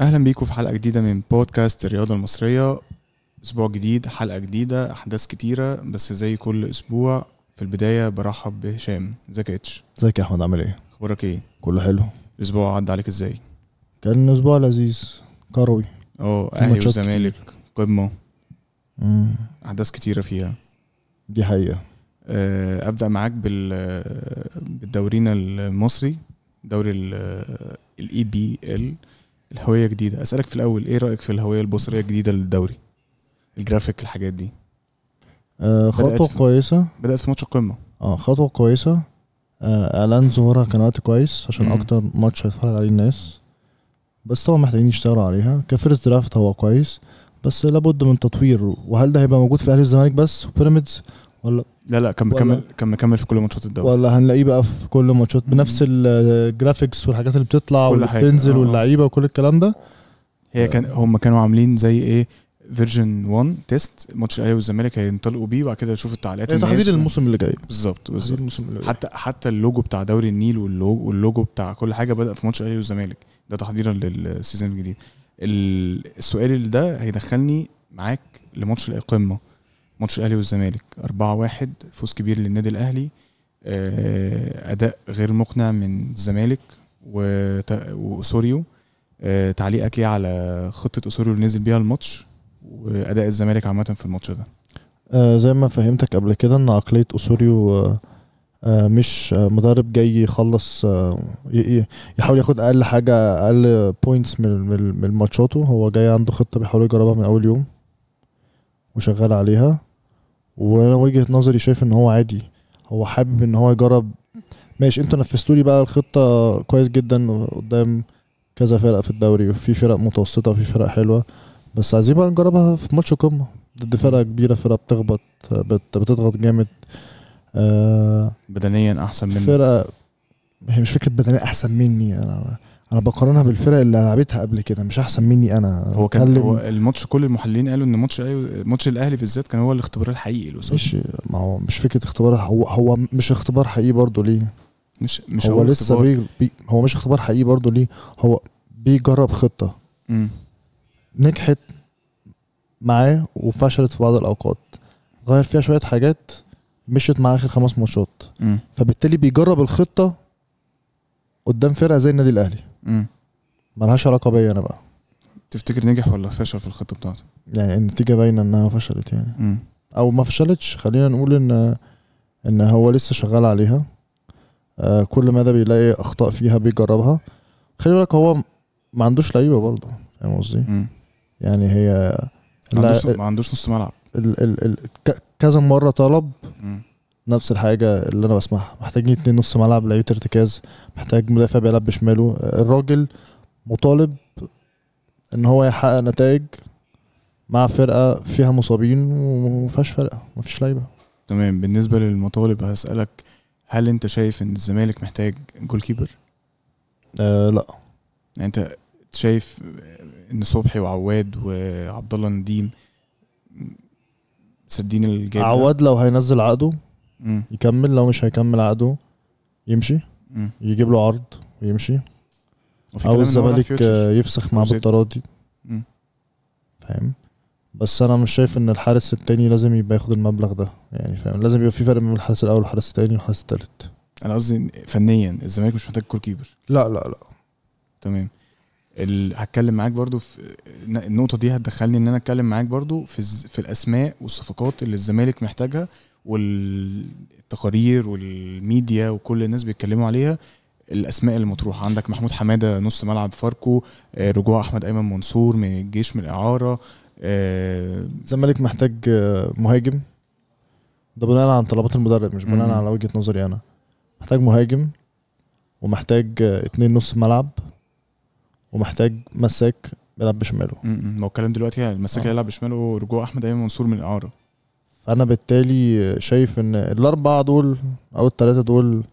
أهلا بيكم في حلقة جديدة من بودكاست الرياضة المصرية. أسبوع جديد حلقة جديدة أحداث كتيرة بس زي كل أسبوع في البداية برحب بهشام. إزيك يا إتش؟ إزيك يا أحمد؟ عامل إيه؟ أخبارك إيه؟ كله حلو. الأسبوع عدى عليك إزاي؟ كان أسبوع لذيذ كروي. آه أهلي والزمالك قمة. أحداث كتيرة فيها. دي حقيقة. آه، أبدأ معاك بال بالدورينا المصري دوري ال EPL الهوية جديدة. أسألك في الأول إيه رأيك في الهوية البصرية الجديدة للدوري؟ الجرافيك الحاجات دي. آه خطوة في- كويسة. بدأت في ماتش القمة. آه خطوة كويسة. آه إعلان ظهورها كان وقت كويس عشان مم. أكتر ماتش هيتفرج عليه الناس. بس طبعا محتاجين يشتغلوا عليها. ك first draft هو كويس بس لابد من تطوير. وهل ده هيبقى موجود في أهلي والزمالك بس؟ وبيراميدز؟ ولا لا لا كان مكمل كان مكمل في كل ماتشات الدوري. ولا هنلاقيه بقى في كل ماتشات بنفس ال graphics والحاجات اللي بتطلع كل واللي بتنزل آه. واللعيبة وكل الكلام ده؟ هي كان هم كانوا عاملين زي إيه؟ version 1 test ماتش الأهلي والزمالك هينطلقوا بيه وبعد كده يشوفوا التعليقات الناس تحديد الموسم اللي جاي. بالظبط بالظبط. الموسم اللي جاي. حتى حتى اللوجو بتاع دوري النيل وال logo, وال logo بتاع كل حاجة بدأ في ماتش الأهلي والزمالك. ده تحضيرا لل season الجديد. ال- السؤال اللي ده هيدخلني معاك لماتش القمه ماتش الأهلي والزمالك. 4-1 فوز كبير للنادي الأهلي. آه، أداء غير مقنع من الزمالك واسوريو آه، تعليقك إيه على خطة اسوريو اللي نزل بيها الماتش وأداء الزمالك عامة في الماتش ده. آه زي ما فهمتك قبل كده إن عقلية اسوريو مش مدرب جاي يخلص يحاول ياخد أقل حاجة أقل points من من ماتشاته. هو جاي عنده خطة بيحاول يجربها من أول يوم وشغال عليها. وأنا وجهة نظري شايف ان هو عادي. هو حابب ان هو يجرب. ماشي أنتوا نفذتوا لي بقى الخطة كويس جدا قدام كذا فرقة في الدوري. وفي فرق متوسطة وفي فرق حلوة. بس عايزين بقى نجربها في ماتش قمة. ضد فرقة كبيرة فرقة بتخبط بت بتضغط جامد. آه بدنيا أحسن من فرقة هي مش فكرة بدنية أحسن مني. أنا أنا بقارنها بالفرق اللي لعبتها قبل كده مش أحسن مني أنا. هو كان هو الماتش كل المحللين قالوا إن ماتش ماتش الأهلي بالذات كان هو الاختبار الحقيقي لأسوريو مش ما هو مش فكرة اختبار هو هو مش اختبار حقيقي برضه ليه؟ مش مش هو لسه اختبار. بي بي هو مش اختبار حقيقي برضه ليه؟ هو بيجرب خطة. مم. نجحت معاه وفشلت في بعض الأوقات. غير فيها شوية حاجات مشيت مع آخر خمس ماتشات. فبالتالي بيجرب الخطة قدام فرقة زي النادي الأهلي. مم. ملهاش علاقة بيا أنا بقى. تفتكر نجح ولا فشل في الخطة بتاعته؟ يعني النتيجة باينة إنها فشلت يعني. مم. أو ما فشلتش خلينا نقول إن إن هو لسه شغال عليها. آه كل مدى بيلاقي أخطاء فيها بيجربها. خلي بالك هو ما عندوش لعيبة برضه فاهم قصدي؟ يعني هي ما عندوش ما عندوش نص ملعب. ال ال ال كذا مرة طلب. مم. نفس الحاجة اللي أنا بسمعها. محتاجين اتنين نص ملعب لعيبة ارتكاز. محتاج مدافع بيلعب بشماله. الراجل مطالب إن هو يحقق نتائج مع فرقة فيها مصابين ومفيهاش فرقة مفيش لعيبة. تمام. بالنسبة للمطالب هسألك هل أنت شايف إن الزمالك محتاج جول كيبر آه لا. يعني أنت شايف إن صبحي وعواد وعبد الله نديم سدين ده؟ عواد لو هينزل عقده مم. يكمل لو مش هيكمل عقده يمشي مم. يجيب له عرض ويمشي. أو الزمالك يفسخ مع مم. فاهم؟ بس أنا مش شايف إن الحارس التاني لازم يبقى ياخد المبلغ ده. يعني فاهم؟ لازم يبقى في فرق بين الحارس الأول والحارس التاني والحارس التالت. أنا قصدي فنيا الزمالك مش محتاج جول كيبر لا لا لا. تمام. ال... هتكلم معاك برضو في النقطة دي هتدخلني إن أنا أتكلم معاك برضو في الز... في الأسماء والصفقات اللي الزمالك محتاجها والتقارير والميديا وكل الناس بيتكلموا عليها الأسماء اللي مطروحة عندك محمود حمادة نص ملعب فاركو آه، رجوع أحمد أيمن منصور من الجيش من الإعارة آه، الزمالك محتاج آه، مهاجم ده بناء على طلبات المدرب مش بناء. على وجهة نظري أنا محتاج مهاجم ومحتاج اتنين نص ملعب ومحتاج مساك بيلعب بشماله. ما هو الكلام دلوقتي يعني المساك آه. يلعب بشماله رجوع أحمد أيمن منصور من الإعارة فانا بالتالي شايف ان الاربعة دول أو الثلاثه دول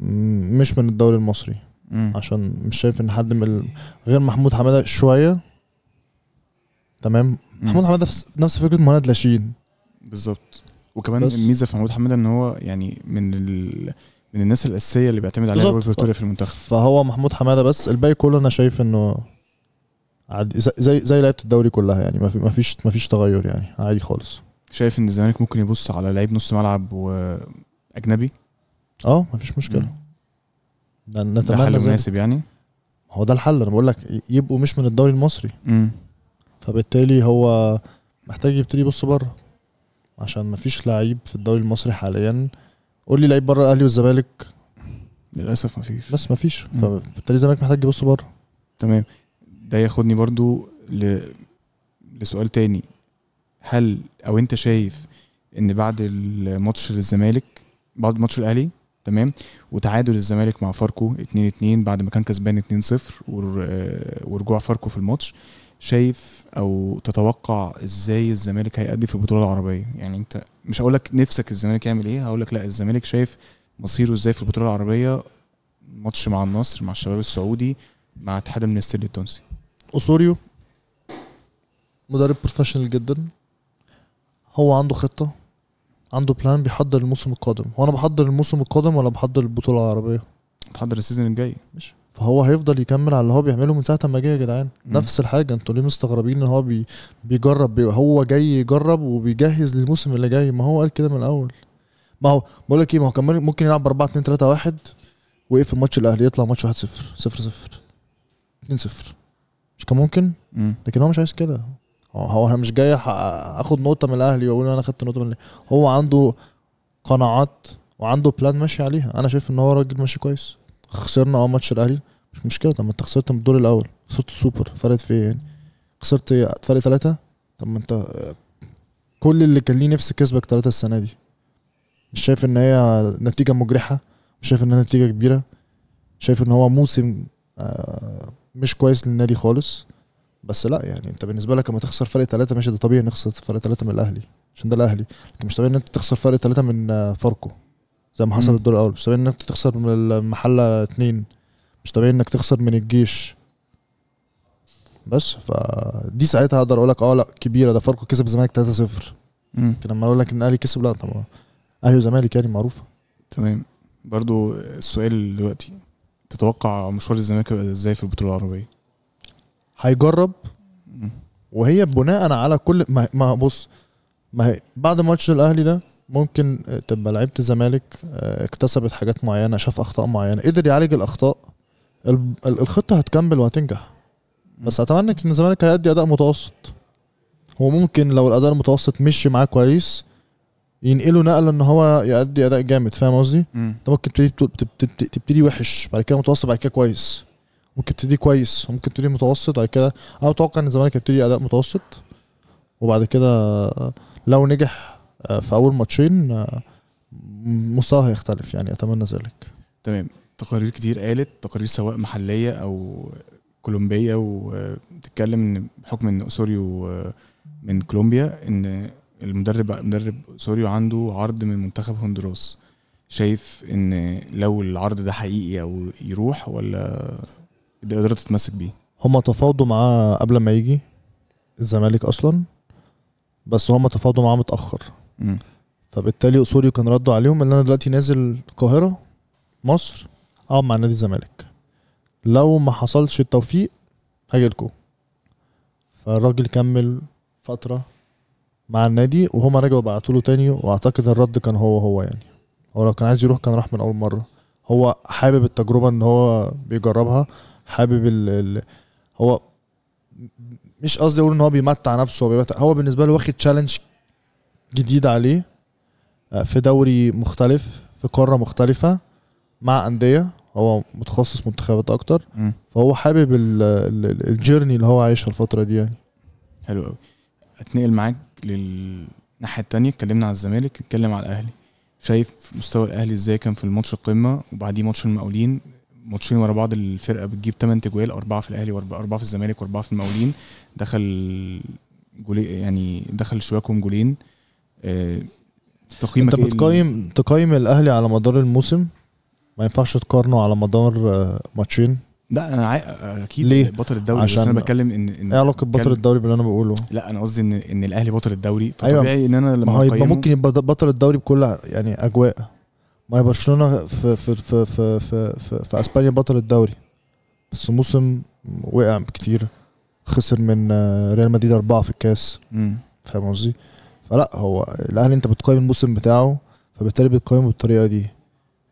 مش من الدوري المصري. م. عشان مش شايف ان حد من غير محمود حمادة شوية. تمام؟ م. محمود حمادة نفس فكرة مهند لاشين. بالظبط. وكمان بس. الميزة في محمود حمادة ان هو يعني من ال... من الناس الأساسية اللي بيعتمد عليها. روي فيكتوريا في المنتخب. فهو محمود حمادة بس. الباقي كله أنا شايف انه عادي زي- زي لعيبة الدوري كلها يعني. ما فيش ما فيش تغير يعني. عادي خالص. شايف إن الزمالك ممكن يبص على لعيب نص ملعب وأجنبي؟ آه ما فيش مشكله ده نتمنى حل ذلك. مناسب يعني؟ هو ده الحل. أنا بقول لك يبقوا مش من الدوري المصري. امم فبالتالي هو محتاج يبتدي يبص بره. عشان ما فيش لعيب في الدوري المصري حاليا. قول لي لعيب بره الأهلي والزمالك. للأسف مفيش. بس ما فيش مم. فبالتالي الزمالك محتاج يبص بره. تمام. ده ياخدني برضو ل... لسؤال تاني. هل أو أنت شايف إن بعد الماتش للزمالك بعد ماتش الأهلي تمام وتعادل الزمالك مع فاركو 2 2 بعد ما كان كسبان 2 0 ور... آه، ورجوع فاركو في الماتش شايف أو تتوقع إزاي الزمالك هيأدي في البطولة العربية؟ يعني أنت مش هقول لك نفسك الزمالك يعمل إيه هقول لك لأ الزمالك شايف مصيره إزاي في البطولة العربية ماتش مع النصر مع الشباب السعودي مع اتحاد المنستير التونسي. اسوريو مدرب professional جدا. هو عنده خطة عنده plan بيحضر الموسم القادم. هو أنا بحضر الموسم القادم ولا بحضر البطولة العربية؟ تحضر ال season الجاي. مش فهو هيفضل يكمل على اللي هو بيعمله من ساعة ما جه يا جدعان. نفس الحاجة أنتوا ليه مستغربين إن هو بي بيجرب بي هو جاي يجرب وبيجهز للموسم اللي جاي. ما هو قال كده من الأول. ما هو بقول لك إيه ما هو كان ممكن يلعب 4 2 3 1 ويقفل ماتش الأهلي يطلع ماتش 1 0 0 0 2 0 مش كان ممكن؟ مم. لكن هو مش عايز كده. هو أنا مش جاي أخد نقطة من الأهلي وأقول أنا خدت نقطة من الأهلي. هو عنده قناعات وعنده plan ماشي عليها. أنا شايف إن هو راجل ماشي كويس. خسرنا آه ماتش الأهلي. مش مشكلة. طب ما أنت خسرت من الدور الأول. خسرت السوبر. فرقت في إيه يعني؟ خسرت؟ فرق ثلاثة طب ما أنت كل اللي كان ليه نفس كسبك ثلاثة السنة دي. مش شايف إن هي نتيجة مجرحة. مش شايف إنها نتيجة كبيرة. شايف إن هو موسم آه، مش كويس للنادي خالص. بس لا يعني انت بالنسبة لك لما تخسر فرق ثلاثة ماشي ده طبيعي نخسر فرق ثلاثة من الأهلي عشان ده الأهلي. لكن مش طبيعي إن أنت تخسر فرق ثلاثة من آه، فاركو زي ما حصل. الدور الأول. مش طبيعي إن أنت تخسر من المحلة اتنين. مش طبيعي إنك تخسر من الجيش. بس فدي ساعتها أقدر أقول لك آه لا كبيرة. ده فاركو كسب الزمالك 3-0 مم. لكن لما أقول لك إن الأهلي كسب لا طبعا أهلي وزمالك يعني معروفة. تمام. برضو السؤال دلوقتي تتوقع مشوار الزمالك إزاي في البطولة العربية؟ هيجرب. وهي بناء على كل ما, ما بص ما هي بعد ماتش الأهلي ده ممكن تبقى لعيبة الزمالك آه، اكتسبت حاجات معينة شاف أخطاء معينة قدر يعالج الأخطاء. ال- ال- الخطة هتكمل وهتنجح. بس أتمنى إن الزمالك هيأدي أداء متوسط. هو ممكن لو الأداء المتوسط مشي معاه كويس ينقله نقلة إن هو يأدي أداء جامد فاهم قصدي؟ أنت ممكن تبتدي, تبتدي وحش بعد كده متوسط بعد كده كويس. ممكن تبتدي كويس وممكن تبتدي متوسط بعد كده أنا أتوقع إن الزمالك يبتدي أداء متوسط وبعد كده لو نجح آه، في أول ماتشين آه، مستواه هيختلف يعني أتمنى ذلك. تمام. تقارير كتير قالت تقارير سواء محلية أو كولومبية وبتتكلم إن بحكم إن اسوريو من كولومبيا إن المدرب مدرب اسوريو عنده عرض من منتخب هندوراس. شايف إن لو العرض ده حقيقي أو يروح ولا الاداره تتمسك بيه. هما تفاوضوا معاه قبل ما يجي الزمالك أصلا بس هما تفاوضوا معاه متأخر. مم. فبالتالي اصولي كان ردوا عليهم إن أنا دلوقتي نازل القاهرة مصر أقعد مع نادي الزمالك. لو ما حصلش التوفيق هاجيلكوا فالراجل كمل فترة مع النادي وهما رجعوا بعتوا له تاني وأعتقد الرد كان هو هو يعني. هو لو كان عايز يروح كان راح من أول مرة. هو حابب التجربة إن هو بيجربها. حابب ال ال هو مش قصدي أقول إن هو بيمتع نفسه هو, بيمتع هو بالنسبة له واخد تشالنج جديد عليه آه، في دوري مختلف في قارة مختلفة مع أندية هو متخصص منتخبات أكتر مم. فهو حابب ال- ال- الجيرني اللي هو عايشها الفترة دي يعني. حلو قوي أتنقل معاك للناحيه التانية اتكلمنا على الزمالك نتكلم على الأهلي. شايف مستوى الأهلي إزاي؟ كان في الماتش القمة وبعديه ماتش المقاولين. ماتشين ورا بعض الفرقة بتجيب 8 تجوال أربعة في الأهلي واربعه في الزمالك وأربعة في المقاولين. دخل جولي يعني دخل شباكهم جولين. آه، تقييمك أنت إيه بتقيم تقيم الأهلي على مدار الموسم؟ ما ينفعش تقارنه على مدار آه، ماتشين. لا أنا عاي... أكيد ليه؟ بطل الدوري بس عشان- أنا بتكلم ان إن إيه علاقة بطل الدوري باللي أنا بقوله؟ لا أنا قصدي ان إن الأهلي بطل الدوري. أيوة. فطبيعي إن أنا لما ما هو يبقى ممكن يبقى بطل الدوري بكل يعني أجواء. ما هي برشلونة في في في في في, في, في أسبانيا بطل الدوري. بس موسم وقع كتير. خسر من آه، ريال مدريد أربعة في الكاس. فاهم قصدي؟ فلا هو الأهلي أنت بتقيم الموسم بتاعه فبالتالي بتقيمه بالطريقة دي.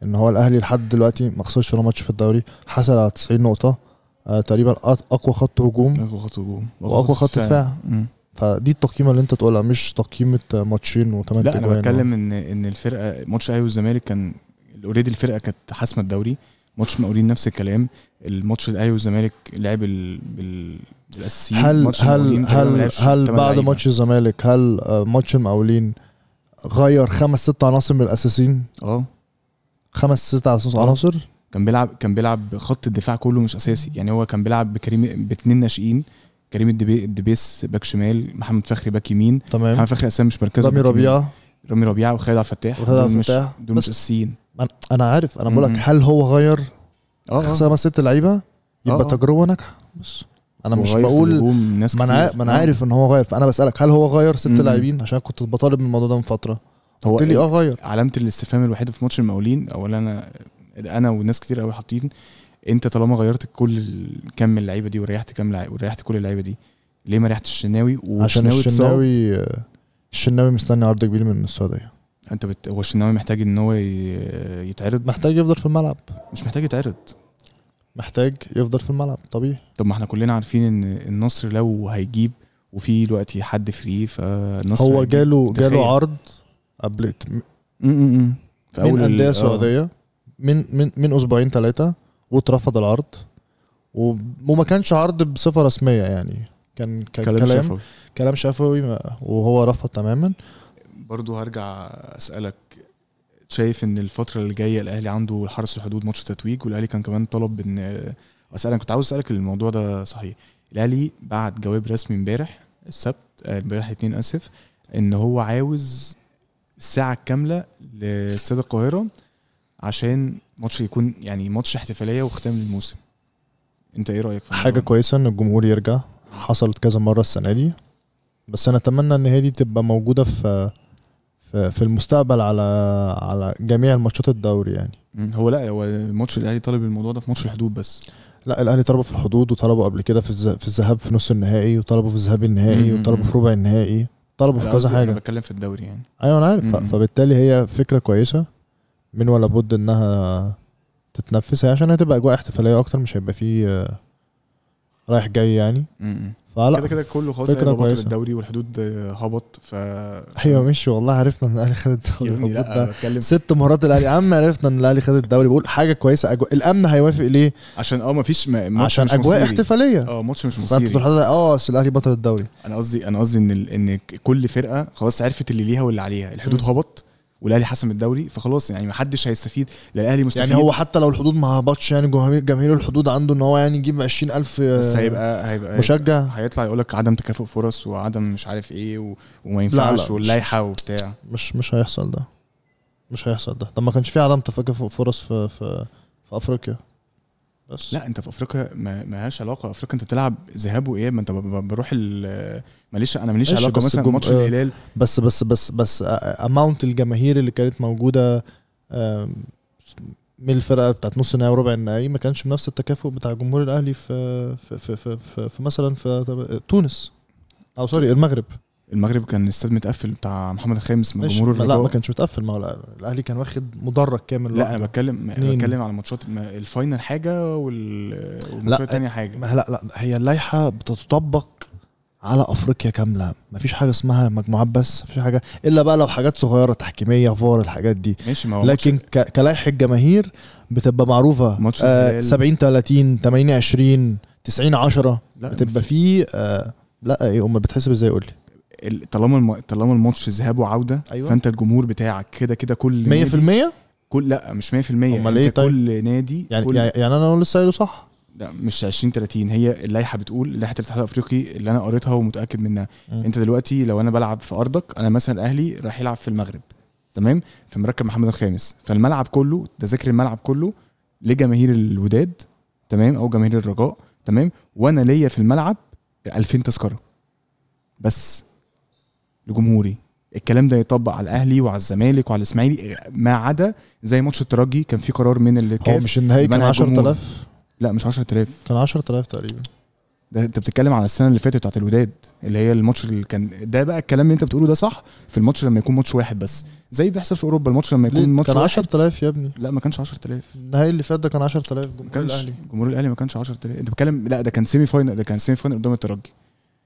إن هو الأهلي لحد دلوقتي ما خسرش ولا ماتش في الدوري. حصل على 90 نقطة آه تقريبا أقوى خط هجوم. أقوى خط هجوم. وأقوى خط دفاع. فدي التقييمة اللي انت تقولها مش تقييمة ماتشين وثمان لا أنا بتكلم ان إن الفرقة ماتش الاهلي والزمالك كان already الفرقة كانت حاسمة الدوري ماتش المقاولين نفس الكلام. الماتش الاهلي والزمالك لعب ال... بال... بالأساسيين هل هل هل هل بعد. ماتش الزمالك هل آه، ماتش المقاولين غير خمس ست عناصر من الأساسيين؟ آه. خمس ست عناصر آه. عناصر؟ كان بيلعب كان بيلعب خط الدفاع كله مش أساسي. يعني هو كان بيلعب بكريم باتنين ناشئين. كريم الدبي... الدبيس back شمال محمد فخري back يمين تمام محمد فخري أساسا مش مركزه رامي. ربيعة رامي ربيعة وخالد عبد الفتاح وخالد عبد الفتاح. دول مش أساسيين أنا عارف أنا بقول لك. هل هو غير آه. خمس ست لعيبة يبقى آه. تجربة ناجحة بس أنا مش بقول ما أنا ما أنا آه. عارف إن هو غير فأنا بسألك هل هو غير ست. لاعبين عشان كنت بطالب من الموضوع ده من فترة هو قلت لي آه غير علامة الاستفهام الوحيدة في ماتش المقاولين اولا أنا أنا وناس كتير قوي حاطين انت طالما غيرت كل كم من اللعيبة دي وريحت كام لعيبه وريحت كل اللعيبة دي ليه ما ريحتش الشناوي عشان؟ الشناوي الشناوي مستني عرض كبير من السعوديه انت بت... هو الشناوي محتاج ان هو. يتعرض محتاج يفضل في الملعب مش محتاج يتعرض محتاج يفضل في الملعب طبيعي طب ما إحنا كلنا عارفين ان النصر لو هيجيب وفي دلوقتي حد فري فالنصر هو. جاله. جاله عرض قبل م- م- م. في من أول ال- انديه آه. سعودية من من من أسبوعين ثلاثة واترفض العرض. وما كانش عرض بصفة رسمية يعني. كان كان كلام كلام شفوي. كلام شفوي وهو رفض تماما. برضو هرجع أسألك شايف إن الفترة اللي جاية الأهلي عنده حرس الحدود ماتش تتويج والأهلي كان كمان طلب ان أسألك كنت عاوز أسألك الموضوع ده صحيح. الأهلي بعت جواب رسمي امبارح السبت آه، امبارح الاثنين آسف إن هو عاوز الساعة الكاملة لأستاد القاهرة عشان ماتش يكون يعني ماتش احتفالية وختام للموسم. انت إيه رأيك في حاجة؟ كويسة إن الجمهور يرجع. حصلت كذا مرة السنة دي. بس أنا أتمنى إن هي دي تبقى موجودة في في, في المستقبل على على جميع الماتشات الدوري يعني. هو لا هو الماتش الأهلي طالب الموضوع ده في ماتش الحدود بس. لا الأهلي طلبوا في الحدود وطلبوا قبل كده في في الذهاب في نص النهائي وطلبوا في الذهاب النهائي مم. وطلبوا في ربع النهائي. طلبوا في كذا حاجة أنا بتكلم في الدوري يعني. أيوه أنا عارف. فبالتالي هي فكرة كويسة. من ولا بد إنها تتنفس هي عشان هتبقى أجواء احتفالية أكتر مش هيبقى فيه آه، رايح جاي يعني. مم. فلا كده كده كله خلاص بطل كويسة. الدوري والحدود آه، هبط ف أيوه مش والله عرفنا إن الأهلي خد الدوري. يا ابني الهبوط لا بتكلم ست مرات الأهلي. يا عم عرفنا إن الأهلي خد الدوري. بقول حاجة كويسة أجو... الأمن هيوافق ليه؟ عشان آه مفيش م- ماتش عشان مش أجواء مصيري. احتفالية. آه ماتش مش فأنت مصيري. تقول آه أصل الأهلي بطل الدوري. أنا قصدي أنا قصدي إن ال... إن ك- كل فرقة خلاص عرفت اللي ليها واللي عليها. الحدود مم. هبط والأهلي حسم الدوري فخلاص يعني محدش هيستفيد لا الأهلي مستفيد. يعني هو حتى لو الحدود ما هبطش يعني جماهير الحدود عنده إن هو يعني يجيب 20000 بس هيبقى هيبقى مشجع. هيطلع يقول لك عدم تكافؤ فرص وعدم مش عارف إيه و... وما ينفعش واللائحة وبتاع. مش مش هيحصل ده. مش هيحصل ده. طب ما كانش في عدم تكافؤ فرص في في في أفريقيا؟ بس. لا انت في افريقيا ما مالهاش علاقة. افريقيا انت بتلعب ذهاب واياب ما انت بروح ال ماليش أنا ماليش علاقة مثلا ماتش آه، الهلال. بس بس بس بس amount الجماهير اللي كانت موجودة آم، من الفرقة بتاعت نص النهائي وربع النهائي ما كانش بنفس التكافؤ بتاع جمهور الأهلي في في في, في, في, في مثلا في تونس. أو sorry المغرب. المغرب كان الاستاد متقفل بتاع محمد الخامس من جمهور ما- لا الرجاء ما كانش متقفل. ما هو الأهلي كان واخد مدرج كامل لا. أنا بتكلم اتنين. بتكلم على ماتشات ما- ال final حاجة وال والماتشات الثانية حاجة. ما لا لا هي اللائحه بتطبق على أفريقيا كاملة. مفيش حاجة اسمها مجموعات بس مفيش حاجة. إلا بقى لو حاجات صغيرة تحكيمية فار الحاجات دي. ماشي ما هو لكن ك- كلائحه جماهير بتبقى معروفة. ماتش آه الهلال. 70 30 80 20 90 10 لا بتبقى فيه آه لا إيه أمال بتحسب إزاي؟ قول لي. طالما الم... طالما الماتش ذهاب وعودة أيوة. فأنت الجمهور بتاعك كده كده كل نادي 100% كل لا مش 100% أمال انت إيه طيب؟ كل نادي يعني كل... يعني يعني أنا لسه قايله صح. لا مش 20 30 هي اللائحة بتقول لائحه الاتحاد الأفريقي اللي أنا قريتها ومتأكد منها. مم. أنت دلوقتي لو أنا بلعب في أرضك أنا مثلا الاهلي رايح يلعب في المغرب تمام؟ فمركب محمد الخامس. فالملعب كله تذاكر الملعب كله لجماهير الوداد تمام؟ أو جماهير الرجاء تمام؟ وأنا ليا في الملعب 2000 تذكرة. بس. لجمهوري. الكلام ده يطبق على الأهلي وعلى الزمالك وعلى الإسماعيلي ما عدا زي ماتش الترجي كان في قرار من هو الكاف مش النهائي كان بمنع الجمهور. 10000 لا مش 10000 كان 10000 تقريبا. ده انت بتتكلم على السنة اللي فاتت بتاعت الوداد اللي هي الماتش اللي كان ده بقى الكلام اللي انت بتقوله ده صح في الماتش لما يكون ماتش واحد بس. زي بيحصل في أوروبا الماتش لما يكون؟ ماتش كان واحد. 10000 يا ابني. لا ما كانش 10000 النهائي اللي فات ده كان 10000 ما جمهور الأهلي. جمهور الأهلي ما كانش 10000 انت بتتكلم لا ده كان semi final ده كان semi final قدام الترجي.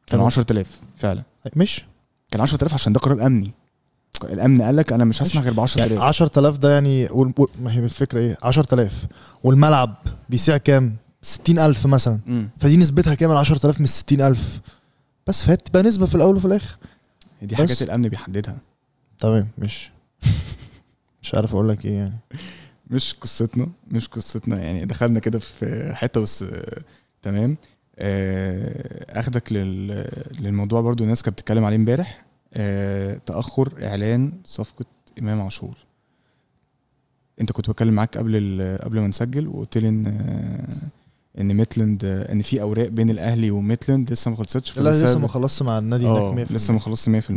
كانوا- 10000 فعلا. مش كان 10000 عشان ده قرار أمني. الأمن قال لك أنا مش هسمح غير ب 10000 يعني 10000 ده يعني وال- و- ما هي الفكرة إيه؟ 10000 والملعب بيسيع كام؟ 60000 مثلا. امم فدي نسبتها كام؟ ال 10000 من 60000 بس فهي بتبقى نسبة في الأول وفي الآخر. دي بس. حاجات الأمن بيحددها. تمام مش مش عارف أقول لك إيه يعني. مش قصتنا مش قصتنا. يعني دخلنا كده في حتة بس آه، تمام. أخدك لل- للموضوع برضو الناس كانت بتتكلم عليه امبارح. آه، تأخر إعلان صفقة إمام عاشور. أنت كنت بتكلم معاك قبل قبل ما نسجل وقلت لي إن آه، إن ميتلاند آه، إن في أوراق بين الأهلي وميتلاند لسه ما خلصتش لا لسه ما خلصش مع النادي هناك 100% لسه ما خلصش 100%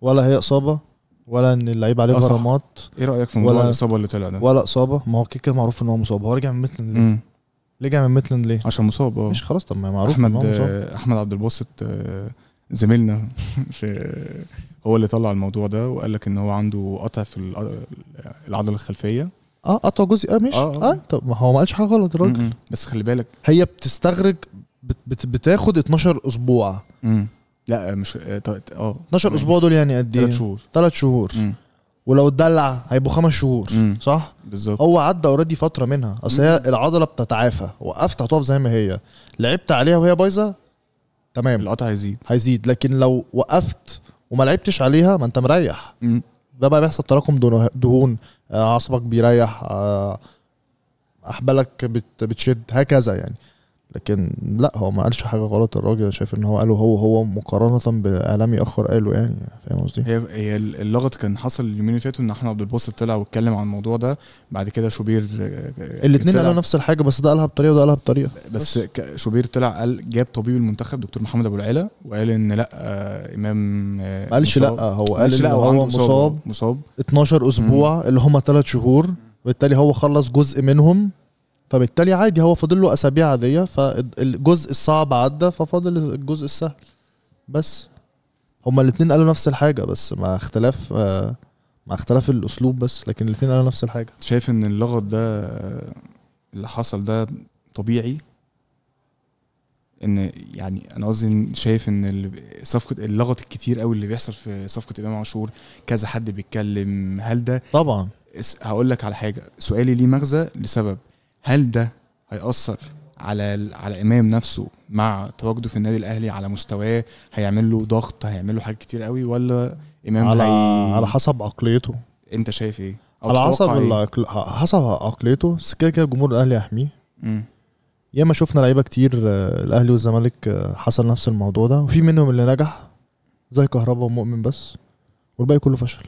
ولا هي إصابة ولا إن اللعيب عليه آه،. غرامات إيه رأيك في موضوع الإصابة اللي طلع ده؟ ولا إصابة؟ ما هو كده معروف إن هو مصاب. هو رجع من ميتلاند. ليه؟ رجع من ميتلاند ليه؟ عشان مصاب آه مش خلاص طب ما معروف أحمد آه، أحمد عبد الباسط آه، زميلنا في هو اللي طلع الموضوع ده وقال لك إن هو عنده قطع في الع- العضلة الخلفية آه قطع جزء آه ماشي آه، آه, آه. آه طب ما هو ما قالش حاجة غلط الراجل. بس خلي بالك هي بتستغرق بت بت بتاخد 12 أسبوع م. لا مش آه ت- آه 12 أسبوع دول يعني قد ثلاث إيه؟ شهور ثلاث شهور م. ولو اتدلع هيبقوا خمس شهور مم. صح؟ بالظبط. هو عدى already فترة منها. أصل هي العضلة بتتعافى وقفت هتقف زي ما هي. لعبت عليها وهي بايظة؟ تمام. القطع هيزيد. هيزيد. لكن لو وقفت وما لعبتش عليها ما انت مريح. ده بقى بيحصل تراكم دهون- آه، عصبك بيريح آه، أحبالك بت بتشد هكذا يعني. لكن لا هو ما قالش حاجة غلط. الراجل شايف إن هو قاله هو هو مقارنة بإعلامي آخر قاله يعني. فاهم قصدي؟ هي هي اللغط كان حصل اليومين اللي فاتوا إن أحمد عبد الباسط طلع واتكلم عن الموضوع ده. بعد كده شوبير آه، آه، الاثنين قالوا نفس الحاجة بس ده قالها بطريقة وده قالها بطريقة. بس ك- شوبير طلع قال جاب طبيب المنتخب دكتور محمد أبو العلا وقال إن لأ آه، إمام ما قالش. لأ هو قال إن هو مصاب. مصاب. 12 أسبوع اللي هم 3 شهور. وبالتالي هو خلص جزء منهم. فبالتالي عادي هو فاضل له أسابيع عاديه فالجزء الصعب عدى ففاضل الجزء السهل. بس هما الاثنين قالوا نفس الحاجة بس مع اختلاف آه، مع اختلاف الأسلوب بس لكن الاثنين قالوا نفس الحاجة. شايف إن اللغط ده آه، اللي حصل ده طبيعي؟ إن يعني أنا قصدي شايف إن صفقة اللغط الكتير قوي اللي بيحصل في صفقة إمام عاشور كذا حد بيتكلم هل ده طبعا. هقول لك على حاجة سؤالي ليه مغزى لسبب. هل ده هيأثر على على امام نفسه مع تواجده في النادي الأهلي على مستواه؟ هيعمل له ضغط؟ هيعمل له حاجات كتير قوي؟ ولا إمام على هي... على حسب عقليته. أنت شايف إيه؟ أو على حسب إيه؟ حسب عقليته. بس كده كده جمهور الأهلي يحميه. ياما شفنا لعيبة كتير آه، الأهلي والزمالك آه، حصل نفس الموضوع ده. وفي منهم اللي نجح زي كهربا ومؤمن بس. والباقي كله فشل.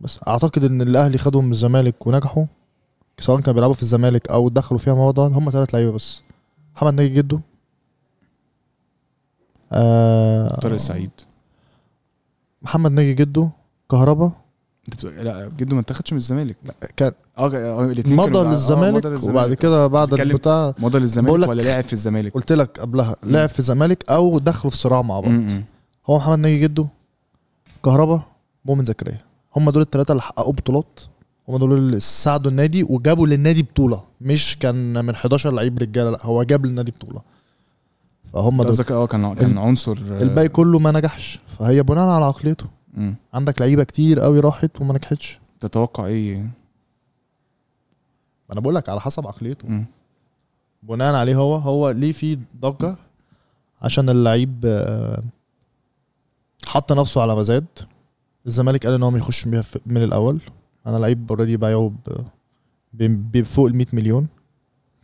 بس أعتقد إن الأهلي خدهم من الزمالك ونجحوا. سواء كانوا بيلعبوا في الزمالك أو دخلوا فيها موضوع هم ثلاث لعيبة بس. محمد ناجي جده آه طارق السعيد محمد ناجي جده كهربا. لا جده ما اتاخدش من الزمالك. كان آه الاثنين مضى للزمالك وبعد كده بعد البتاع مضى للزمالك ولا لعب في الزمالك؟ قلت لك قبلها. لعب في الزمالك أو دخلوا في صراع مع بعض. هو محمد ناجي جده كهربا مؤمن زكريا. هم دول الثلاثه اللي حققوا بطولات. هم دول اللي ساعدوا النادي وجابوا للنادي بطولة. مش كان من 11 لعيب رجالة لا هو جاب للنادي بطولة. فهم دول. آه كان كان عنصر آه، الباقي كله ما نجحش. فهي بناء على عقليته. م. عندك لعيبة كتير قوي راحت وما نجحتش. تتوقع إيه؟ أنا بقول لك على حسب عقليته. م. بناء عليه هو هو ليه في ضجة عشان اللعيب آه، حط نفسه على مزاد الزمالك قال إن هو مش يخش من الأول. أنا لعيب اوريدي بايعه بفوق ال 100 مليون.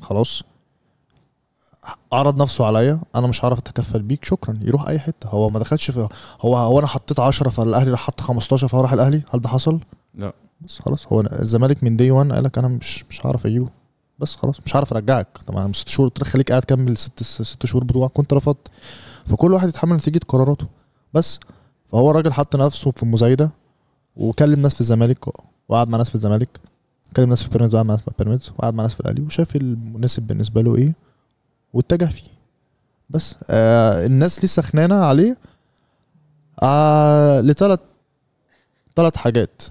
خلاص. عرض نفسه عليا. أنا مش هعرف اتكفل بيك. شكرا. يروح أي حتة. هو ما دخلش في هو هو أنا حطيت 10 فالأهلي راح حط 15 فهو راح الأهلي؟ هل ده حصل؟ لا. بس خلاص. هو الزمالك من دي 1 قال لك أنا مش مش هعرف أجيبه. بس خلاص. مش هعرف أرجعك. طبعا ست شهور قلت لك خليك قاعد كمل ست ست شهور بتوعك كنت رفضت. فكل واحد يتحمل نتيجة قراراته. بس فهو الراجل حط نفسه في مزايدة وكلم ناس في الزمالك. وقعد مع ناس في الزمالك كلم ناس في بيراميدز وقعد مع ناس في بيراميدز وقعد مع ناس في الأهلي وشاف المناسب بالنسبة له إيه واتجه فيه بس آه الناس ليه سخنانه عليه آه لثلاث ثلاث حاجات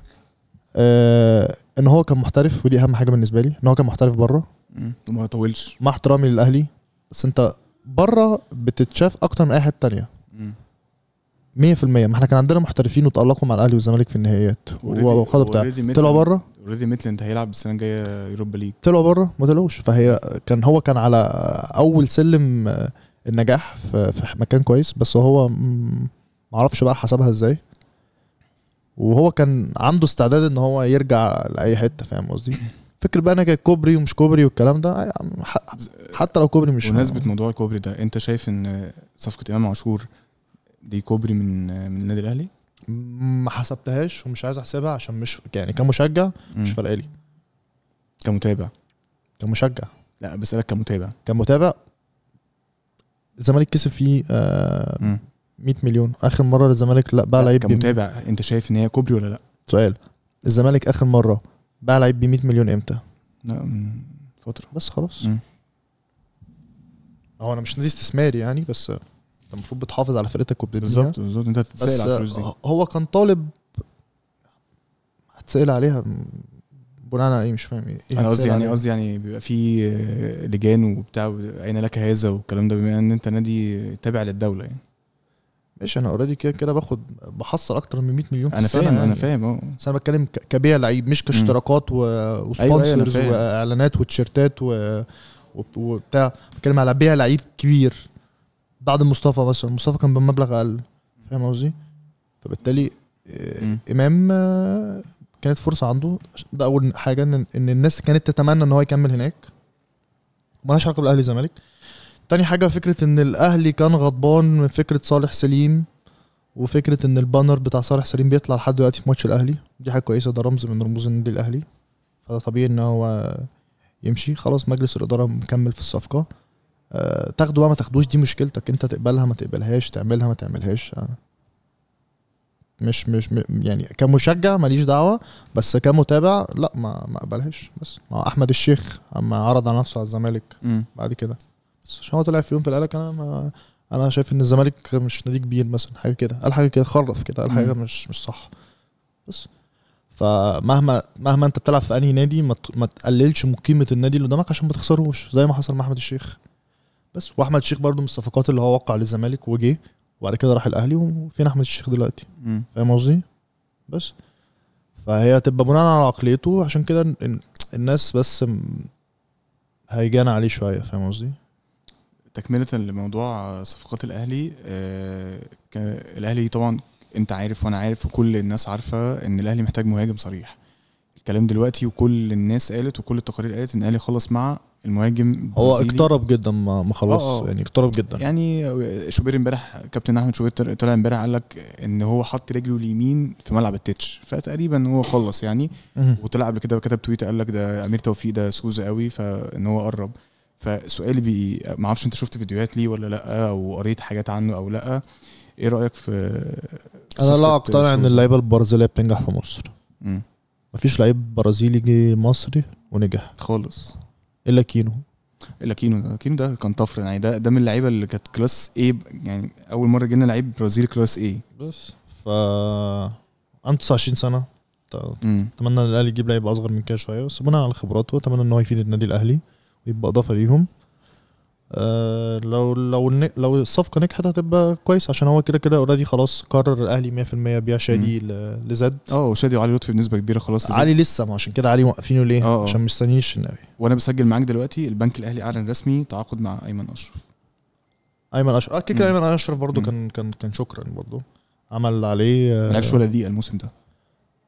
آه إن هو كان محترف ودي أهم حاجة بالنسبة لي إن هو كان محترف بره. وما طولش مع احترامي للأهلي بس أنت بره بتتشاف أكتر من أي حتة تانية. 100% ما إحنا كان عندنا محترفين وتألقوا مع الأهلي والزمالك في النهائيات. وخدوا بتاع طلعوا بره already ميتلاند هيلعب السنة الجاية يوروبا ليج طلعوا بره ما طلعوش. فهي كان هو كان على أول سلم آه، النجاح في في مكان كويس. بس هو م- معرفش بقى حسبها إزاي. وهو كان عنده استعداد إن هو يرجع لأي حتة فاهم قصدي؟ فكر بقى أنا كان كوبري ومش كوبري والكلام ده ح- حتى لو كوبري مش بمناسبة موضوع الكوبري ده أنت شايف إن صفقة إمام عاشور دي كوبري من من النادي الأهلي؟ ما حسبتهاش ومش عايز احسبها عشان مش يعني كمشجع مش. فارقه لي كمتابع. كمشجع. لا بسألك كمتابع. كمتابع؟ الزمالك كسب فيه آه مم. 100 مليون. آخر مرة الزمالك لا باع لعيب كمتابع. أنت شايف إن هي كوبري ولا لا؟ سؤال. الزمالك آخر مرة باع لعيب ب 100 مليون إمتى؟ لا من فترة. بس خلاص. هو أنا مش نادي استثماري يعني بس انت المفروض بتحافظ على فرقتك وبتبنيها. بالظبط بالظبط. انت هتتسأل على الفلوس دي. هو كان طالب هتسأل عليها بناء على إيه؟ مش فاهم إيه أنا قصدي يعني؟ قصدي يعني بيبقى في لجان وبتاع اين لك هذا والكلام ده بما إن أنت نادي تابع للدولة يعني. ماشي أنا already كده كده باخد بحصل أكتر من 100 مليون في أنا السنة فاهم يعني. أنا فاهم أه. بس أنا بتكلم كبيع لعيب مش كاشتراكات و... أيوة، أنا و sponsors فاهم. وإعلانات وتيشيرتات و... وبتاع. بتكلم على بيع لعيب كبير. بعد مصطفى مثلا مصطفى كان بمبلغ أقل. فاهم قصدي؟ فبالتالي مم. إمام آه، كانت فرصة عنده. ده أول حاجة ان إن الناس كانت تتمنى إن هو يكمل هناك. مالهاش علاقة بالأهلي والزمالك. تاني حاجة فكرة إن الأهلي كان غضبان من فكرة صالح سليم وفكرة إن البانر بتاع صالح سليم بيطلع لحد دلوقتي في ماتش الأهلي. دي حاجة كويسة. ده رمز من رموز النادي الأهلي. فده طبيعي إن هو يمشي. خلاص مجلس الإدارة مكمل في الصفقة. تاخده بقى ما تاخدوش دي مشكلتك انت تقبلها ما تقبلهاش تعملها ما تعملهاش. أه مش مش يعني كمشجع ماليش دعوة بس كمتابع لا ما ما اقبلهاش. بس ما أحمد الشيخ أما عرض على نفسه على الزمالك. بعد كده. بس عشان هو طلع في يوم في القلق أنا ما أنا شايف إن الزمالك مش نادي كبير مثلا حاجة كده. قال حاجة كده خرف كده قال حاجة. مش مش صح. بس فمهما مهما أنت بتلعب في أنهي نادي ما تقللش من قيمة النادي اللي قدامك عشان ما تخسروش زي ما حصل مع أحمد الشيخ. بس. وأحمد الشيخ برضو من الصفقات اللي هو وقع للزمالك وجه وبعد كده راح الأهلي وفين أحمد الشيخ دلوقتي. فاهم قصدي؟ بس. فهي تبقى بناء على عقليته عشان كده ال- الناس بس هيجانا عليه شوية فاهم قصدي؟ تكملة لموضوع صفقات الأهلي آه، الأهلي طبعا أنت عارف وأنا عارف وكل الناس عارفة إن الأهلي محتاج مهاجم صريح. الكلام دلوقتي وكل الناس قالت وكل التقارير قالت إن الأهلي خلص مع المهاجم هو. اقترب جدا ما خلاص آه، آه. يعني اقترب جدا يعني شوبير امبارح كابتن أحمد شوبير طلع- امبارح قال لك إن هو حط رجله اليمين في ملعب التتش فتقريبا هو خلص يعني. وطلع قبل كده وكتب تويت قال لك ده أمير توفيق ده سوزة قوي فإن هو قرب فسؤالي بي ما أعرفش أنت شفت فيديوهات ليه ولا لأ أو قريت حاجات عنه أو لأ إيه رأيك في, في أنا لا أقتنع إن؟ اللعيبة البرازيلية بتنجح في مصر مم. مفيش لعيب برازيلي جه مصري ونجح خالص إلا كينو. إلا كينو. ده كينو ده كان طفرة يعني ده ده من اللعيبة اللي كانت class A يعني أول مرة جينا لعيب برازيلي class A بس ف عنده 29 سنة. ت- أتمنى ان الأهلي يجيب لعيب أصغر من كده شوية. بس بناء على خبراته أتمنى إن هو يفيد النادي الأهلي ويبقى إضافة ليهم. آه لو لو لو الصفقة نجحت هتبقى كويس عشان هو كده كده اوريدي خلاص قرر الاهلي 100% بيع شادي لزد. آه وشادي وعلي لطفي بنسبة كبيرة خلاص علي لسه ما عشان كده علي موقفينه ليه؟ آه، آه. عشان مستنيين الشناوي وأنا بسجل معاك دلوقتي البنك الأهلي أعلن رسمي تعاقد مع أيمن أشرف. أيمن أشرف. آه كده. أيمن أشرف برضو مم. كان كان كان شكرا برضو. عمل عليه ما آه لعبش ولا دقيقة الموسم ده.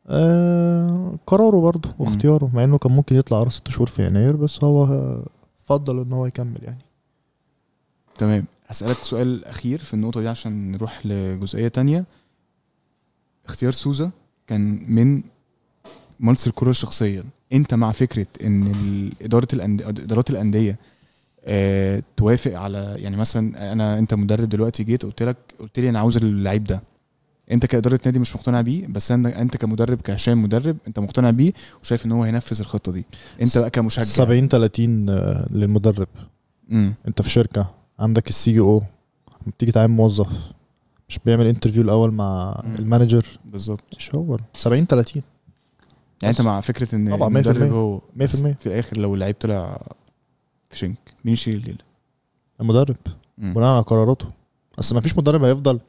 آه قراره برضو واختياره مع إنه كان ممكن يطلع على ست شهور في يناير بس هو فضل إن هو يكمل يعني. تمام. هسألك سؤال أخير في النقطة دي عشان نروح لجزئية تانية. اختيار سوزا كان من مالس الكرة شخصيا. أنت مع فكرة ال- إدارة الأندية إدارات الأندية آه توافق على يعني مثلا أنا أنت مدرب دلوقتي جيت قلت لك قلت لي أنا عاوز اللعيب ده. أنت كإدارة نادي مش مقتنع بيه بس أنت كمدرب كهشام مدرب أنت مقتنع بيه وشايف إن هو هينفذ الخطة دي. أنت بقى كمشجع. 70 30 آه، للمدرب. امم أنت في شركة. عندك ال CEO لما بتيجي تعين موظف مش بيعمل interview الأول مع مم. ال manager بالظبط مش هو 70 30 يعني أنت. مع فكرة إن طبعاً، 100%. المدرب هو 100%. بس في الآخر لو اللعيب طلع فشنك مين يشيل الليلة؟ المدرب. بناء على قراراته بس ما فيش مدرب هيفضل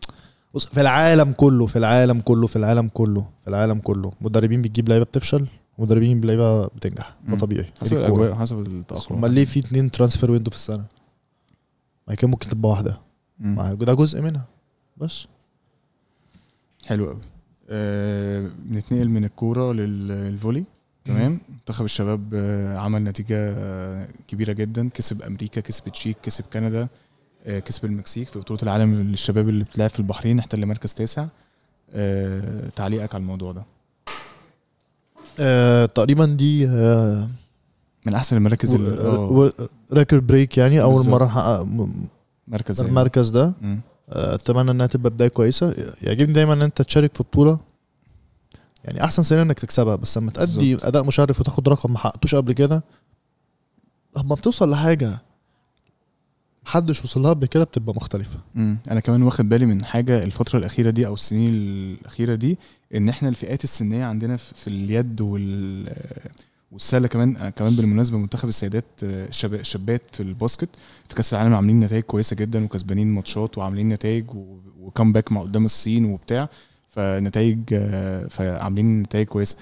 بص في العالم كله في العالم كله في العالم كله في العالم كله مدربين بتجيب لعيبة بتفشل ومدربين بتجيب لعيبة بتنجح ده. طبيعي حسب. الأجواء حسب التأقلم أمال ليه في اتنين transfer window في السنة ما هي كان ممكن تبقى واحدة. ده جزء منها. بس. حلو قوي آه نتنقل من الكورة لل volley. تمام؟ منتخب الشباب آه، عمل نتيجة آه، كبيرة جدا. كسب أمريكا كسب تشيك كسب كندا آه، كسب المكسيك. في بطولة العالم للشباب اللي بتلعب في البحرين احتل مركز تاسع. تعليقك على الموضوع ده. تقريبا دي من أحسن المراكز آه، record break يعني أول. مرة نحقق مركز ده. المركز ده مم. آه، أتمنى إنها تبقى بداية كويسة يعجبني دايما إن أنت تشارك في بطولة يعني أحسن سنة إنك تكسبها بس لما تأدي بالظبط. أداء مشرف وتاخد رقم ما حققتوش قبل كده اما بتوصل لحاجة محدش وصل لها قبل كده بتبقى مختلفة مم. أنا كمان واخد بالي من حاجة الفترة الأخيرة دي أو السنين الأخيرة دي إن إحنا الفئات السنية عندنا في اليد وال والسله كمان آه، كمان بالمناسبة منتخب السيدات آه، الشابات في ال basket في كأس العالم عاملين نتائج كويسة جدا وكسبانين ماتشات وعاملين نتائج و comeback مع قدام الصين وبتاع فنتائج آه، فعاملين نتائج كويسة.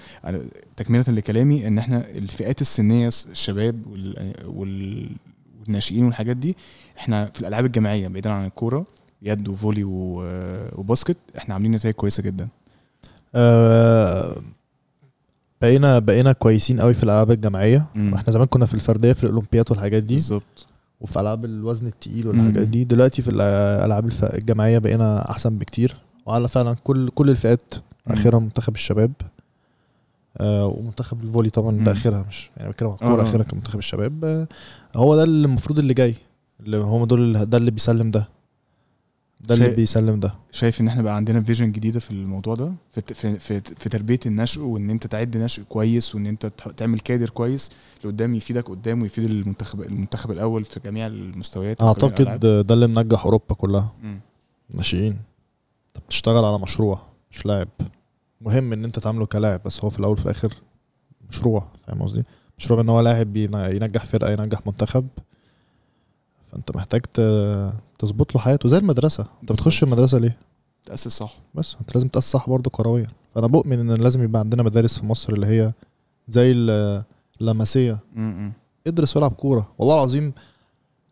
تكملة لكلامي إن إحنا الفئات السنية الشباب وال- وال- والناشئين والحاجات دي إحنا في الألعاب الجماعية بعيدا عن الكورة يد وفولي وباسكت إحنا عاملين نتائج كويسة جدا. بقينا بقينا كويسين قوي في الألعاب الجماعية مم. إحنا زمان كنا في الفردية في الأولمبياد والحاجات دي بالظبط وفي ألعاب الوزن التقيل والحاجات مم. دي دلوقتي في الألعاب الجماعية بقينا أحسن بكتير وعلى فعلا كل كل الفئات. آخرها منتخب الشباب آه ومنتخب الفولي طبعا. ده اخرها مش يعني بتكلم آه، الكورة آه. آخرها كمنتخب الشباب آه هو ده اللي المفروض اللي جاي اللي هم دول ده اللي بيسلم ده ده اللي بيسلم ده. شايف إن إحنا بقى عندنا فيجن جديدة في الموضوع ده؟ في في في, في تربية النشء وإن أنت تعد نشء كويس وإن أنت تعمل كادر كويس لقدام يفيدك قدام ويفيد المنتخب المنتخب الأول في جميع المستويات أعتقد. ده اللي منجح أوروبا كلها. ناشئين انت بتشتغل على مشروع مش لاعب. مهم إن أنت تعمله كلاعب بس هو في الأول وفي الآخر مشروع فاهم قصدي؟ مشروع إن هو لاعب ينجح فرقة ينجح منتخب. فانت محتاج تظبط له حياته زي المدرسة. انت بتخش. المدرسة ليه؟ تأسس صح. بس انت لازم تأسس صح برضه كرويا. فأنا بؤمن إن لازم يبقى عندنا مدارس في مصر اللي هي زي ال- اللمسيه. ادرس والعب كورة. والله العظيم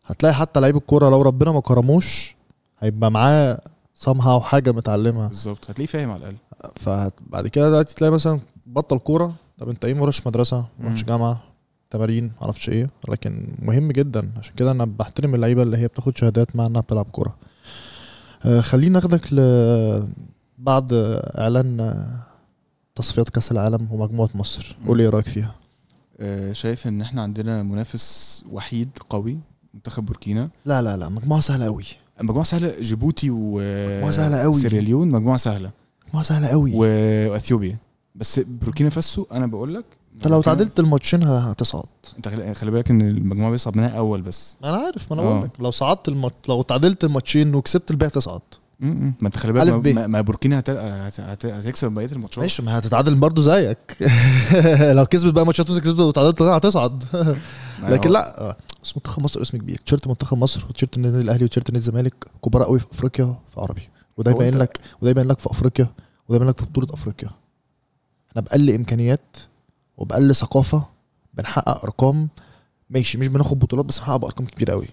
هتلاقي حتى لعيب الكورة لو ربنا ما كرموش هيبقى معاه somehow حاجة متعلمها بالظبط. هتلاقيه فاهم على الأقل. فبعد كده دلوقتي تلاقي مثلا بطل كورة. طب أنت إيه ما مدرسة؟ ما. جامعة. تمارين معرفش إيه لكن مهم جدا. عشان كده أنا بحترم اللعيبة اللي هي بتاخد شهادات مع إنها بتلعب كورة. آه، خليني ناخدك ل بعد إعلان تصفيات كأس العالم ومجموعة مصر. قول إيه رأيك فيها؟ آه، شايف إن إحنا عندنا منافس وحيد قوي منتخب بوركينا. لا لا لا مجموعة سهلة قوي مجموعة سهلة جيبوتي و مجموعة سهلة قوي. سيراليون مجموعة سهلة. مجموعة سهلة قوي وإثيوبيا. بس بوركينا فاسو أنا بقول لك انت لو تعادلت الماتشين هتصعد. انت خلي بالك ان المجموعة بيصعد منها أول بس. أنا عارف ما أنا آه. بقول لك. لو صعدت الماتش لو تعادلت الماتشين وكسبت الباقي تصعد. ما انت خلي بالك ما-. ما, ما بوركينا هت... هت... هت... هتكسب بقية الماتشات. ماشي ما هتتعادل برضه زيك. لو كسبت بقى ماتشات وانت كسبت وتعادلت هتصعد. لكن لا آه، بس منتخب مصر اسم كبير. تيشيرت منتخب مصر وتيشيرت النادي الأهلي وتيشيرت نادي الزمالك كبراء قوي في أفريقيا في عربي. وده يبين لك وده يبين لك في أفريقيا وده يبين لك في بطولة أفريقيا. إحنا باقل إمكانيات وبأقل ثقافة بنحقق أرقام. ماشي مش بناخد بطولات بس بنحقق بأرقام كبيره قوي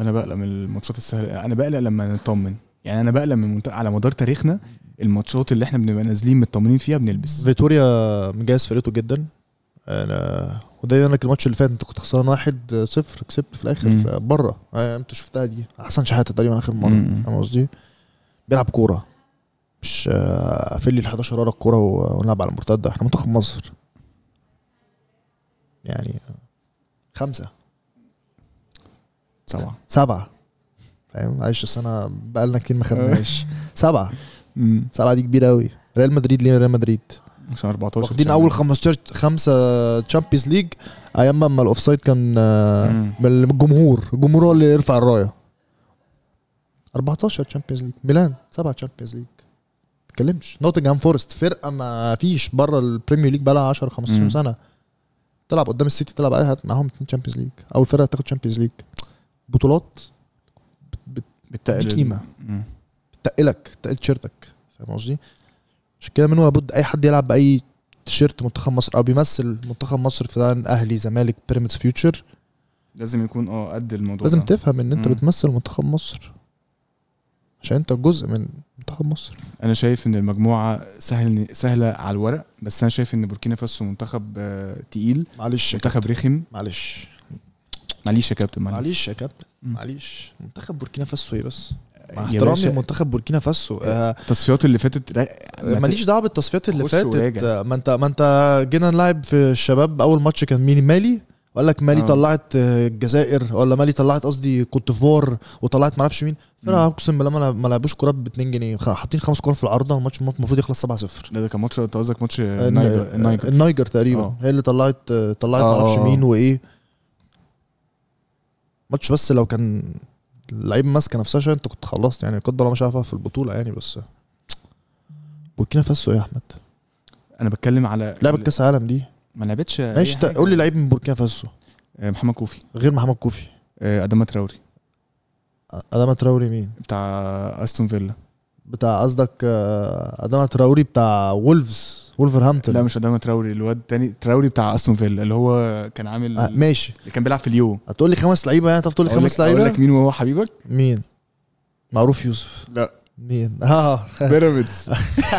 أنا بقلق من الماتشات السهله أنا بقلق لما نطمن. يعني أنا بقلق من منت... على مدار تاريخنا الماتشات اللي إحنا بنبقى نازلين مطمنين فيها بنلبس. فيتوريا مجهز فرقته جدا. أنا وده يبين لك الماتش اللي فات أنت كنت خسران واحد صفر كسبت في الآخر. بره. آه، أنت شفتها دي أحسن شحاتة تقريبا آخر مرة. فاهم قصدي؟ بيلعب كورة. مش آه، قافل لي ال 11 ورا الكورة ونلعب على المرتدة. إحنا منتخب مصر. يعني خمسة. سبعة. سبعة. فاهم؟ بس انا بقالنا كتير ما خدناش. سبعة. م. سبعة دي كبيرة قوي ريال مدريد ليه ريال مدريد؟ عشان 14 واخدين أول 15 خمسة Champions League أيام ما ال offside كان آه،. من الجمهور. الجمهور هو اللي يرفع الراية. 14 Champions League ميلان 7 Champions League تتكلمش. نوتنجهام فورست فرقة ما فيش بره ال Premier League بقى لها 10 15 مم. سنة. تلعب قدام السيتي تلعب معاهم اتنين Champions League أول فرقة تاخد Champions League بطولات بالتقل دي قيمة. مم. تقلك تقل تيشيرتك فاهم قصدي؟ عشان كده منه لابد أي حد يلعب بأي تيشيرت منتخب مصر أو بيمثل منتخب مصر في أهلي زمالك بيراميدز فيوتشر لازم يكون آه قد الموضوع لازم ده. تفهم إن أنت مم. بتمثل منتخب مصر عشان أنت جزء من منتخب مصر. أنا شايف إن المجموعة سهل سهلة على الورق بس أنا شايف إن بوركينا فاسو منتخب آه، تقيل. معلش منتخب رخم. معلش. معليش يا كابتن معلش. معلش يا كابتن. معلش. منتخب بوركينا فاسو إيه بس؟ مع احترامي لمنتخب بوركينا فاسو. آه التصفيات اللي فاتت ماليش دعوة بالتصفيات اللي فاتت. آه، ما انت ما أنت جينا نلعب في الشباب. أول ماتش كان مين مالي. وقال لك مالي آه. طلعت الجزائر ولا مالي طلعت قصدي كوتيفوار وطلعت ما أعرفش مين. فرقة مم. أقسم بالله ما لعب- ما لعبوش كورات ب 2 جنيه. حاطين خمس كور في العارضة الماتش المفروض يخلص 7-0 ده, ده كان ماتش أنت قصدك ماتش النايجر النايجر النايجر تقريبا. آه. هي اللي طلعت طلعت آه، ما أعرفش آه، مين. وإيه. ماتش بس لو كان اللعيبه ماسكة نفسها شوية أنت كنت خلصت. يعني قدر الله ما شافها في البطولة يعني بس بوركينا فاسو إيه يا أحمد. أنا بتكلم على لعبه كأس العالم دي. ما لعبتش ماشي. قول لي لعيب من بوركينا فاسو. آه، محمد كوفي. غير محمد كوفي. آه، أداما تراوري. أداما تراوري مين؟ بتاع أستون فيلا. بتاع قصدك آه، أداما تراوري بتاع وولفز وولفرهامبتون. لا مش أداما تراوري الواد التاني تراوري بتاع أستون فيلا اللي هو كان عامل آه ماشي. اللي كان بيلعب في اليو هتقول لي خمس لعيبة يعني؟ تعرف تقول لي خمس لك- أقول لعيبة؟ لك مين وهو حبيبك؟ مين؟ معروف يوسف. لا. مين؟ آه. بيراميدز.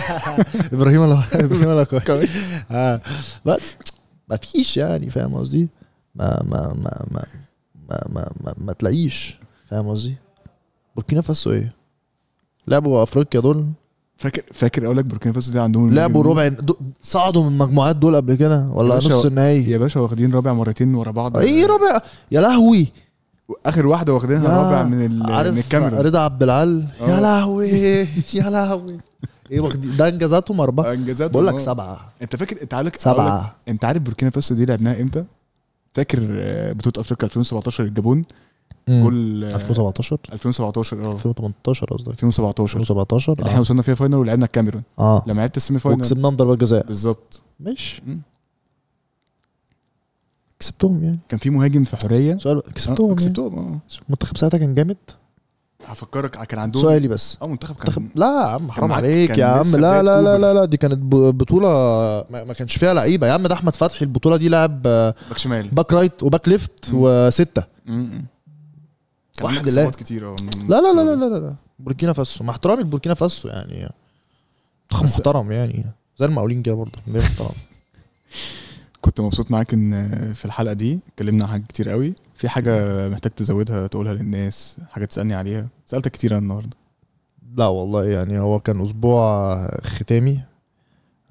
إبراهيم ولا إبراهيم كويس. آه. بس ما فيش يعني فاهم قصدي؟ ما ما ما ما ما ما, ما, ما تلاقيش فاهم قصدي؟ بوركينا فاسو إيه؟ لعبوا أفريقيا دول؟ فاكر فاكر أقول لك بوركينا فاسو دي عندهم لعبوا ربع دو- صعدوا من المجموعات دول قبل كده ولا نص النهائي؟ يا باشا واخدين رابع مرتين ورا بعض. إيه رابع؟ يا لهوي! آخر واحدة واخدينها رابع من من عارف الكاميرون. رضا عبد العال؟ يا آه. لهوي يا لهوي! إيه واخدين ده انجازاتهم اربعه انجازات بقول لك آه. سبعة. انت فاكر انت عارف سبعة. انت عارف بوركينا فاسو دي لعبناها إمتى؟ فاكر آه، بطولة أفريقيا 2017 الجابون. جول آه، 2017 2017 آه. 2018 قصدك. 2017 2017 اللي إحنا وصلنا فيها فاينل ولعبنا الكاميرون. آه. لما لعبت ال semi final وكسبناهم ضربات جزاء. بالظبط. ماشي. كسبتهم يعني. كان في مهاجم في حريه سؤال آه، كسبتهم يعني. كسبتهم آه. المنتخب ساعتها كان جامد؟ هفكرك كان عندهم سؤالي بس. آه منتخب منتخب كان لا يا عم حرام عليك يا عم. لا لا لا. لا لا دي كانت ب- بطولة ما كانش فيها لعيبة. يا عم ده أحمد فتحي البطولة دي لعب آه، back شمال. back right و back left. كان واحد. إصابات كتير لا لا لا لا لا, لا, لا. بوركينا فاسو. مع احترامي لبوركينا فاسو يعني. منتخب محترم يعني. زي المقاولين كده برضه. محترم كنت مبسوط معاك إن في الحلقة دي اتكلمنا عن حاجات كتير قوي. في حاجة محتاج تزودها تقولها للناس حاجة تسألني عليها؟ سألتك كتير النهارده. لا والله يعني هو كان أسبوع ختامي.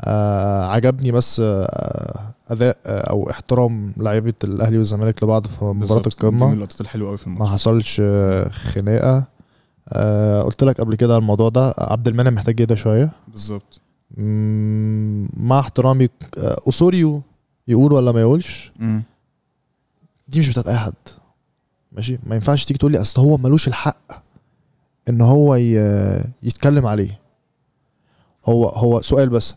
آه عجبني بس آه أداء آه أو احترام لعيبة الأهلي والزمالك لبعض في مباراة. دي من القمه اللقطات الحلوة قوي في ما الماتش حصلش آه، خناقة. آه قلت لك قبل كده الموضوع ده عبد المنعم محتاج يهدى شوية. بالظبط. مع احترامي آه، اسوريو يقول ولا ما يقولش؟ م. دي مش بتاعت أي حد. ماشي؟ ما ينفعش تيجي تقول لي أصل هو ملوش الحق إن هو يتكلم عليه. هو هو سؤال بس.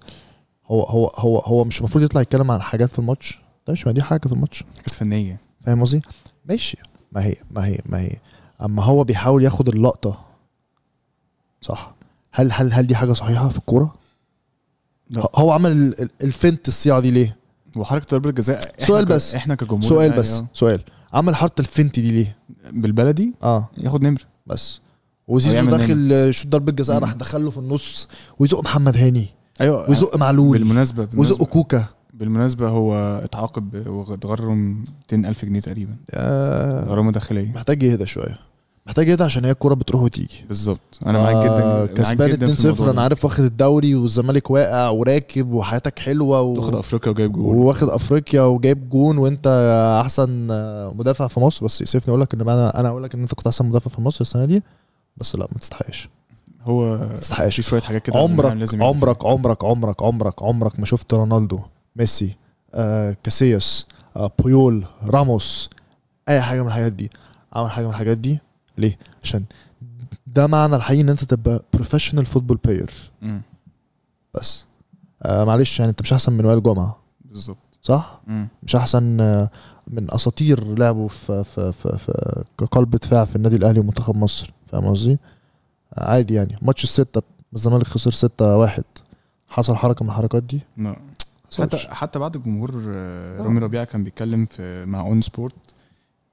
هو هو هو هو مش المفروض يطلع يتكلم عن حاجات في الماتش؟ ده مش ما دي حاجة في الماتش. حاجات فنية. فاهم قصدي؟ ماشي. ما هي ما هي ما هي. أما هو بيحاول ياخد اللقطة صح. هل هل هل دي حاجة صحيحة في الكورة. هو عمل ال- ال- الفنت الصياعة دي ليه؟ وحركة ضربة الجزاء سؤال بس. إحنا كجمهور سؤال الأهلي، بس آه. سؤال. عمل حركة الفنت دي ليه؟ بالبلدي؟ آه. ياخد نمره بس. وزيزو داخل شوط ضربة جزاء. راح دخله في النص. ويزق محمد هاني. أيوه ويزق معلول. بالمناسبة ويزق بالمناسبه, كوكا. بالمناسبة هو اتعاقب واتغرم 200000 جنيه تقريبا. غرامة داخلية. محتاج يهدى شوية. محتاج يهدى عشان هي الكورة بتروح وتيجي. بالظبط. أنا معاك جدا آه، معاك كسبان جدا في 2-0 الموضوع أنا. عارف واخد الدوري والزمالك واقع وراكب وحياتك حلوة و... واخد أفريقيا وجايب جول وواخد أفريقيا وجايب جون وأنت أحسن مدافع في مصر. بس يسيفني أقول لك إن أنا أنا أقول لك إن أنت كنت أحسن مدافع في مصر السنة دي بس لا ما تستحقش. هو ما تستحقش. في شوية حاجات كده عمرك لازم عمرك عمرك عمرك عمرك عمرك ما شفت رونالدو ميسي آه كاسياس آه بويول راموس أي حاجة من الحاجات دي. عمل حاجة من الحاجات دي ليه؟ عشان ده معنى الحقيقي إن أنت تبقى professional football player. بس. آه معلش يعني أنت مش أحسن من وائل جمعة. بالظبط. صح؟ مم. مش أحسن آه، من أساطير لعبوا في في في, في كقلب دفاع في النادي الأهلي ومنتخب مصر. فاهم قصدي؟ آه، عادي يعني. ماتش الستة الزمالك خسر ستة واحد. حصل حركة من الحركات دي؟ لا. حصلش. حتى حتى بعد الجمهور آه، رامي ربيعة كان بيتكلم في مع ON Sport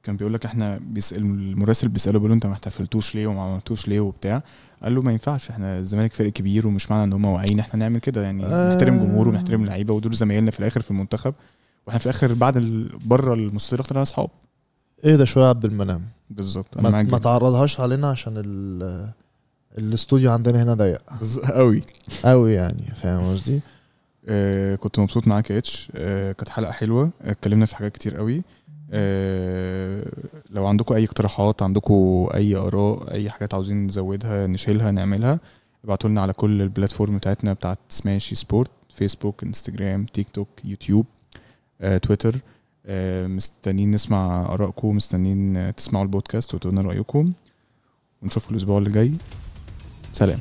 كان بيقول لك إحنا بيسال المراسل بيساله بيقول له أنت ما احتفلتوش ليه وما عملتوش ليه وبتاع. قال له ما ينفعش إحنا الزمالك فريق كبير ومش معنى إن هم واقعين إحنا نعمل كده يعني آه. نحترم جمهور ونحترم لعيبة ودول زمايلنا في الآخر في المنتخب. وإحنا في الآخر بعد ال- بره المستطيل إحنا أصحاب. اهدى شوية يا عبد المنعم. بالظبط أنا ما, ما. تعرضهاش علينا عشان ال الاستوديو عندنا هنا ضيق. قوي قوي يعني فاهم قصدي؟ آه كنت مبسوط معاك يا إتش. آه كانت حلقة حلوة. اتكلمنا في حاجات كتير قوي لو عندكم أي اقتراحات عندكم أي آراء أي حاجات عاوزين نزودها نشيلها نعملها ابعتوا لنا على كل ال platform بتاعتنا بتاعت Smashi Sport فيسبوك انستجرام تيك توك يوتيوب آه تويتر آه مستنيين نسمع آرائكم مستنيين آه، تسمعوا البودكاست وتقولوا رأيكم. ونشوفكم الأسبوع اللي جاي. سلام.